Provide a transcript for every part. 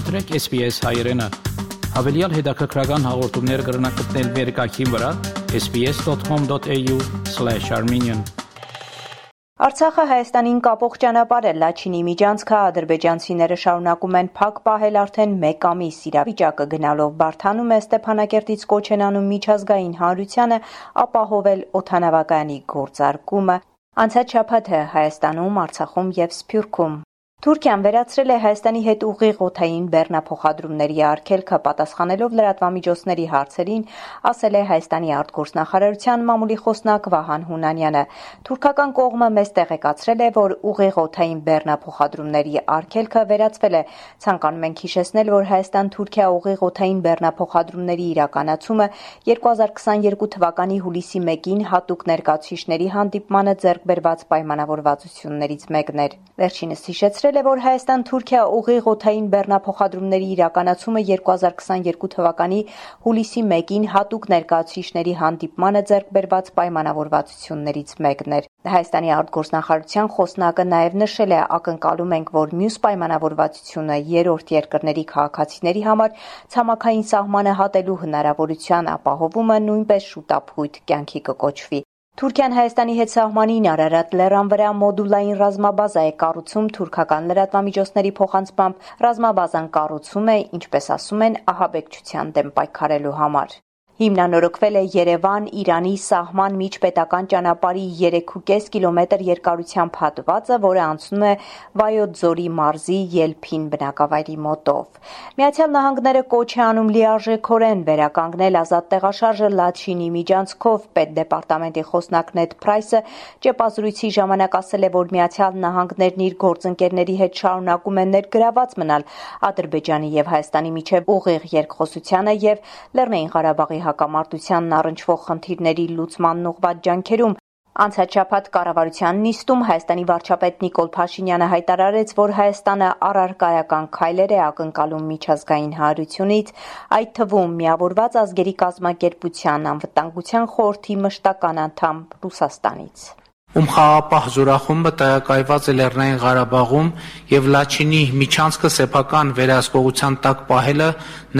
Մտրեք SPS հայրենը։ Հավելյալ հետաքրքրական հաղորդումներ կգրնակցնել վերկայքին վրա sps.com.au/armenian Արցախը Հայաստանին կապող ճանապարհը Լաչինի միջանցքը ադրբեջանցիները շարունակում են փակ պահել արդեն 1 ամիս իրավիճակը գնալով բարթանում է Ստեփանակերտից կոչ են անում միջազգային հանրությանը ապահովել օթանավակայանի գործարկումը անցած շաբաթը Հայաստանում, Արցախում եւ Սփյուռքում Թուրքիան վերացրել է Հայաստանի հետ ուղիղ օթային բեռնափոխադրումների արգելքը պատասխանելով լրատվամիջոցների հարցերին, ասել է Հայաստանի արտգործնախարարության մամուլի խոսնակ Վահան Հունանյանը։ Թուրքական կողմը մեզ տեղեկացրել է, որ ուղիղ օթային բեռնափոխադրումների արգելքը վերացվել է։ Ցանկանում ենք հիշեցնել, որ Հայաստան-Թուրքիա ուղիղ օթային բեռնափոխադրումների իրականացումը 2022 թվականի հուլիսի 1-ին հատուկ ներկայացուցիչների հանդիպմանը ձեռք բերված պայմանավորվածություններից մեկն էր։ Վերջինս հիշեցրել նշել է, որ Հայաստան-Թուրքիա ուղիղ օթային բեռնափոխադրումների իրականացումը 2022 թվականի հուլիսի 1-ին հատուկ ներկայացուցիչների հանդիպմանը ձեռք բերված պայմանավորվածություններից մեկն էր։ Հայաստանի արտգործնախարարության խոսնակը նաև նշել է, ակնկալում ենք, որ մյուս պայմանավորվածությունը երրորդ երկրների քաղաքացիների համար ցամաքային սահմանը հատելու հնարավորության ապահովումը նույնպես շուտապույտ կյանքի կկոչվի։ Թուրքիան Հայաստանի հետ սահմանին Արարատ լեռան վրա մոդուլային ռազմաբազա է կառուցում թուրքական լրատվամիջոցների փոխանցմամբ ռազմաբազան կառուցում է, ինչպես ասում են, ահաբեկչության դեմ պայքարելու համար։ Հիմնանորոգվել է Երևան-Իրանի սահման միջպետական ճանապարհի 3.5 կիլոմետր երկարությամբ հատվածը, որը անցնում է Վայոց ձորի մարզի Ելփին բնակավայրի մոտով։ Միացյալ Նահանգները կոչ է անում լիարժեքորեն վերականգնել ազատ տեղաշարժը Լաչինի միջանցքով։ Պետդեպարտամենտի խոսնակ Նեդ Փրայսը ճեպազրույցի ժամանակ ասել է, որ Միացյալ Նահանգներն իր գործընկերների հետ շարունակում են ներգրաված մնալ Ադրբեջանի եւ Հայաստանի միջև ուղիղ երկխոսությանը եւ Լեռնային Ղարաբաղի հակամարտությանն առնչվող խնդիրների լուծմանն ուղղված ջանքերում Անցած շաբաթ կառավարության նիստում Հայաստանի վարչապետ Նիկոլ Փաշինյանը հայտարարեց, որ Հայաստանը առարկայական քայլեր է ակնկալում միջազգային հանրությունից, այդ թվում միավորված ազգերի կազմակերպության անվտանգության խորհրդի մշտական անդամ Ռուսաստանից ում խաղապահ զորախումբը տեղակայված է Լեռնային Ղարաբաղում եւ Լաչինի միջանցքը սեփական վերահսկողության տակ պահելը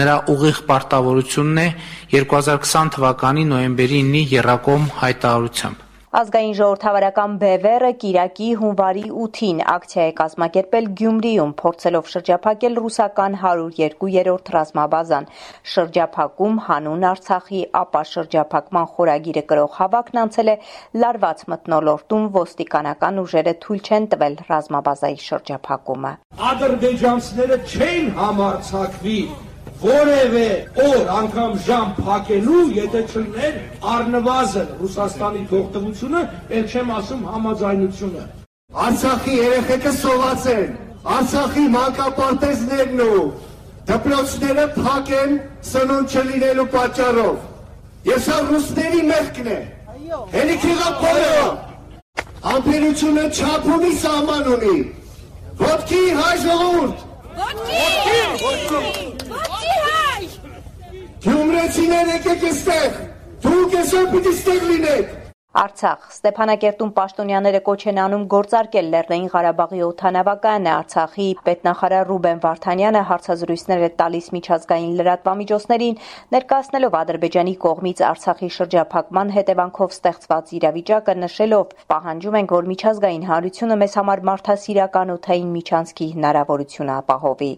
նրա ուղիղ պարտավորությունն է 2020 թվականի նոյեմբերի 9-ի Եռակոմ հայտարարությամբ։ Ազգային ժողովրդավարական բևեռը Կիրակի հունվարի 8-ին ակցիա է կազմակերպել Գյումրիում, փորձելով շրջափակել ռուսական 102-րդ ռազմաբազան։ Շրջափակում հանուն Արցախի ապա շրջափակման խորագիրը կրող հավաքն անցել է լարված մթնոլորտում ոստիկանական ուժերը թույլ չեն տվել ռազմաբազայի շրջափակումը։ Ադրբեջանցիները չեն համարցակվի որևէ օր անգամ ժամ փակելու, եթե չլներ առնվազն Ռուսաստանի թողտվությունը, ել չեմ ասում համաձայնությունը։ Արցախի երեխեքը սոված են, Արցախի մանկապարտեզներն ու դպրոցները փակ են սնունդ չլինելու պատճառով։ Եվ սա ռուսների մեղքն է։ Հերիքի գապորը ամպիրությունը չափունի սահման ունի։ Ոտքի հայ ժողովուրդ։ Ոտքի։ Ոտքի։ Palestina'daki kekisler, Türkiye'si bütüstlerlinek, Արցախ. Ստեփանակերտում պաշտոնյաները կոչ են անում գործարկել Լեռնային Ղարաբաղի օթանավակայանը Արցախի պետնախարար Ռուբեն Վարդանյանը հարցազրույցներ է տալիս միջազգային լրատվամիջոցներին ներկայացնելով Ադրբեջանի կողմից Արցախի շրջափակման հետևանքով ստեղծված իրավիճակը նշելով պահանջում ենք որ միջազգային հանրությունը մեզ համար մարդասիրական օթային միջանցքի հնարավորություն ապահովի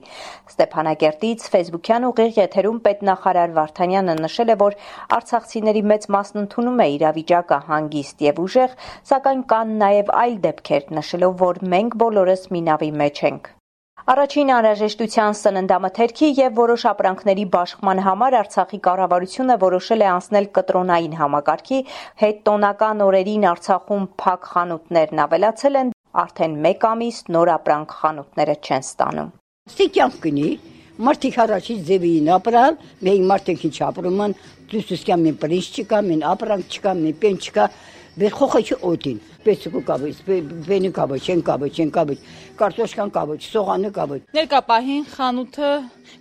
Ստեփանակերտից Facebook-յան ուղիղ եթերում պետնախարար Վարդանյանը նշել է որ արցախցիների մեծ մասն ընդունում է իրավիճակը հանգիստ եւ ուժեղ, սակայն կան նաեւ այլ դեպքեր, նշելով, որ մենք բոլորս մի նավի մեջ ենք։ Առաջին անհրաժեշտության սննդամթերքի եւ որոշ ապրանքների բաշխման համար Արցախի կառավարությունը որոշել է անցնել կտրոնային համակարգի, հետ տոնական օրերին Արցախում փակ խանութներն ավելացել են, արդեն 1 ամիս նոր ապրանք խանութները չեն ստանում։ Ստիքյան կնի, մարդիկ առաջի ձևին ապրալ, մենք մարդիկ ինչ ապրում են, դուսուսկա մին պրինց չկա, մին ապրանք չկա, մին պեն չկա, բեր խոխը օտին, պեսուկու կաբոչ, բենի կաբոչ, են կաբոչ, են կաբոչ, կարտոշկան կաբոչ, սողանը կաբոչ։ Ներկա պահին խանութը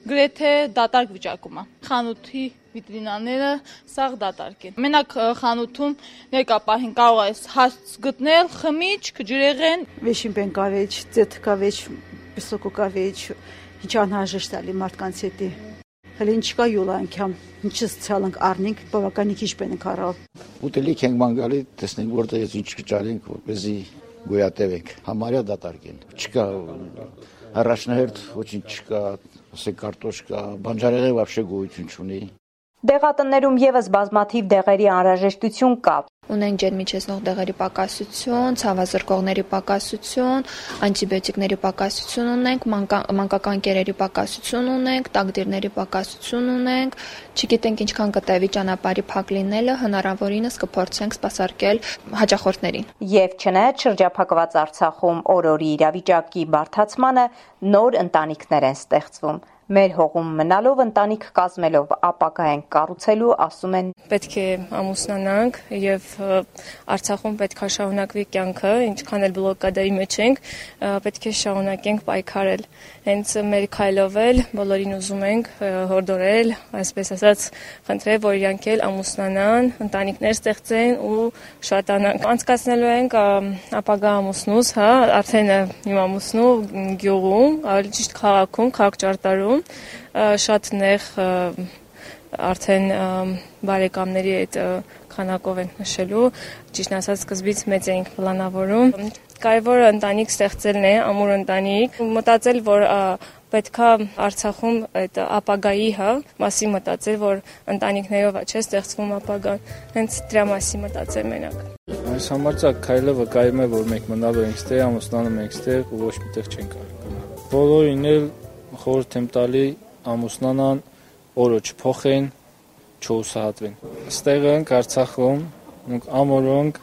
գրեթե դատարկ վիճակում է։ Խանութի վիտրինաները սաղ դատարկ են։ Մենակ խանութում ներկա պահին կարող ես հաստ գտնել խմիչք, ջրեղեն։ Վեշին պեն կավեչ, ձեթ կավեչ, պեսոկու կավեչ, ինչ անհրաժեշտ է մարդկանց հետ հələ ինչ կա յուլ անգամ ինչս ցալանք առնենք բավականի քիչ բենենք առավ ուտելիք ենք ման գալի տեսնենք որտեղից ինչ կճարենք որպեսզի գոյատևենք համարյա դատարկ են չկա առաջնահերթ ոչինչ չկա ասենք կարտոշկա բանջարեղեն вообще գոյություն չունի Դեղատններում եւս բազմաթիվ դեղերի անհրաժեշտություն կա։ Ունենք ջերմիջեցնող դեղերի պակասություն, ցավազրկողների պակասություն, անտիբիոտիկների պակասություն ունենք, մանկական կերերի պակասություն ունենք, տակդիրների պակասություն ունենք։ Չգիտենք ինչքան կտևի ճանապարհի փակ լինելը, հնարավորինս կփորձենք սպասարկել հաճախորդներին։ Եվ չնայած շրջափակված Արցախում օրորի իրավիճակի բարթացմանը նոր ընտանիքներ են ստեղծվում մեր հողում մնալով ընտանիք կազմելով ապակա ենք կառուցելու, ասում են։ Պետք է ամուսնանանք եւ Արցախում պետք է շարունակվի կյանքը, ինչքան էլ բլոկադայի մեջ ենք, պետք է շարունակենք պայքարել։ Հենց մեր քայլով էլ բոլորին ուզում ենք հորդորել, այսպես ասած, խնդրել, որ իրանք էլ ամուսնանան, ընտանիքներ ստեղծեն ու շատանան։ Անցկացնելու ենք ապագա ամուսնուս, հա, արդեն իմ ամուսնու գյուղում, ավելի ճիշտ քաղաքում, քաղաք ճարտարում շատ նեղ արդեն բարեկամների այդ քանակով են նշելու, ճիշտ ասած սկզբից մեծ էինք պլանավորում։ Կարևորը ընտանիք ստեղծելն է, ամուր ընտանիք, մտածել, որ պետքա Արցախում այդ ապագայի, հա, մասի մտածել, որ ընտանիքներով չէ ստեղծվում ապագան։ Հենց դրա մասի մտածել մենակ։ Այս համարցակ քայլը վկայում է, որ մենք մնալու ենք ստեղ, ամուսնանում ենք ստեղ ոչ միտեղ չենք կարող։ Բոլորին էլ խորհուրդ եմ տալի ամուսնանան, օրը չփոխեն, չուսահատվեն։ Ստեղ ենք Արցախում, մենք ամորոնք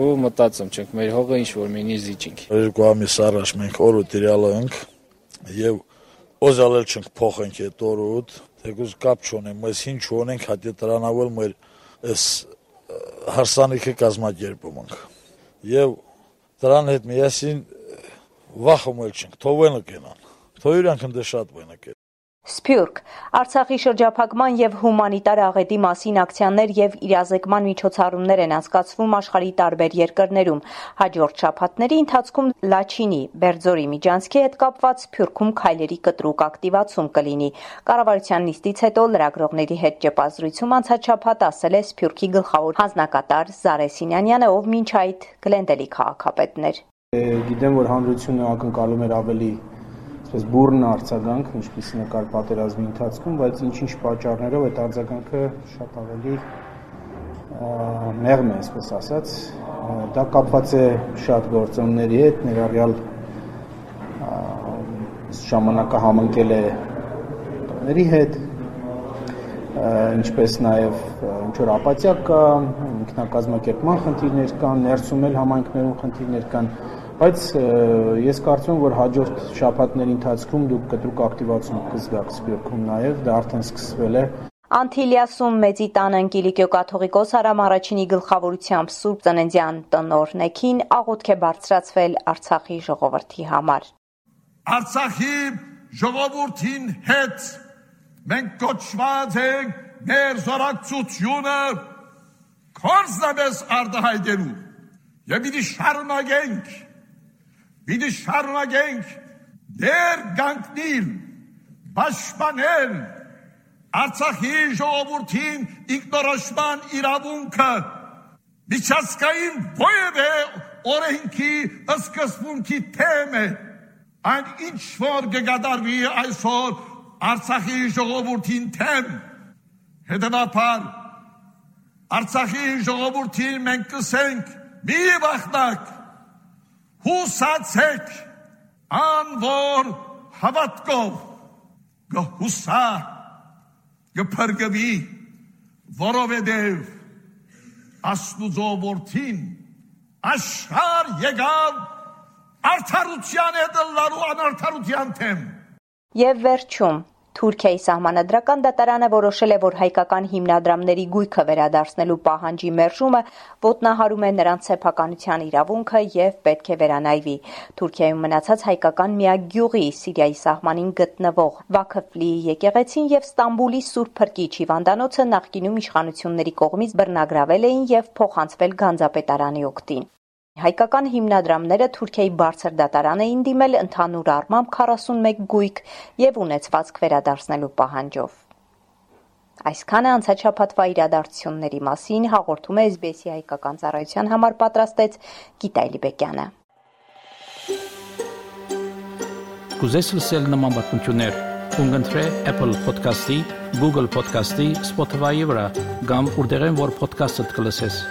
ու մտածում չենք մեր հողը ինչ որ մինի զիջինք։ Երկու ամիս առաջ մենք օրը տիրյալ ենք եւ օզալել չենք փոխենք այդ օրուտ, թեկուզ կապ չունեմ, mēs ինչ ունենք հատի դրանավել մեր այս հարսանիքը կազմակերպում ենք։ Եվ դրան հետ միասին վախում չենք, թողնենք կենան։ Թող իրանք ընդ շատ բնակել։ Սփյուռք. Արցախի շրջափակման եւ հումանիտար աղետի մասին ակցիաներ եւ իրազեկման միջոցառումներ են անցկացվում աշխարհի տարբեր երկրներում։ Հաջորդ շաբաթների ընթացքում Լաչինի, Բերձորի միջանցքի հետ կապված Սփյուռքում քայլերի կտրուկ ակտիվացում կլինի։ Կառավարության նիստից հետո լրագրողների հետ ճեպազրույցում անցած շաբաթ ասել է Սփյուռքի գլխավոր հանձնակատար Զարե Սինյանյանը, ով մինչ այդ Գլենդելի քաղաքապետն էր։ Գիտեմ, որ հանրությունը ակնկալում էր ավելի այսպես բուրն արձագանք, ինչպես նկար պատերազմի ընթացքում, բայց ինչ-ինչ պատճառներով այդ արձագանքը շատ ավելի մեղմ է, այսպես ասած, դա կապված է շատ գործոնների հետ, ներառյալ ժամանակը համընկել է ների հետ, ինչպես նաև ինչ որ ապաթիա կա, ինքնակազմակերպման խնդիրներ կան, ներսում էլ համայնքներում խնդիրներ կան, Բայց ես կարծում եմ, որ հաջորդ շաբաթների ընթացքում դուք կտրուկ ակտիվացում կզգաք Սփյուռքում նաև, դա արդեն սկսվել է։ Անտիլիասում Մեծի տան Անգելիկիո կաթողիկոս Արամ առաջինի գլխավորությամբ Սուրբ Ծննդյան տնօրնեքին աղոթք է բարձրացվել Արցախի ժողովրդի համար։ Արցախի ժողովրդին հետ մենք կոչված ենք մեր զորակցությունը կորզնաբես արդահայտելու եւ պիտի շարունակենք Պիտի շարունակենք դեր գանքնիլ, պաշտպանել Արցախի ժողովրդին ինքնորոշման իրավունքը միջազգային ովևէ օրենքի սկզբունքի թեմ է այն ինչ որ կգադարվի այսօր Արցախի ժողովրդին թեմ հետևաբար Արցախի ժողովրդին մենք կսենք մի վախնակ հուսացեք անոր հավատքով գհուսա գփրկվի որովհետև աստուծո որդին աշխար եկավ արդարության հետ լարու անարդարության թեմ եւ վերջում Թուրքիայի սահմանադրական դատարանը որոշել է, որ հայկական հիմնադրամների գույքը վերադարձնելու պահանջի մերժումը ոտնահարում է նրանց սեփականության իրավունքը եւ պետք է վերանայվի։ Թուրքիայում մնացած հայկական միակ գյուղի Սիրիայի սահմանին գտնվող Վաքֆլիի եկեղեցին եւ Ստամբուլի Սուրբ Փրկիչ Հիվանդանոցը նախկինում իշխանությունների կողմից բռնագրավել էին եւ փոխանցվել Գանձապետարանի օգտին։ Հայկական հիմնադրամները Թուրքիայի բարձր դատարան էին դիմել ընդհանուր առմամբ 41 գույք եւ ունեցվածք վերադարձնելու պահանջով։ Այսքանը անցաչափատվա իրադարձությունների մասին հաղորդում է SBS-ի հայկական ծառայության համար պատրաստեց Գիտայ Լիբեկյանը։ Կուզես լսել նման բանություններ, կընտրե Apple Podcast-ի, Google Podcast-ի, Spotify-ի վրա, կամ որտեղեն որ podcast-ը դուք լսես։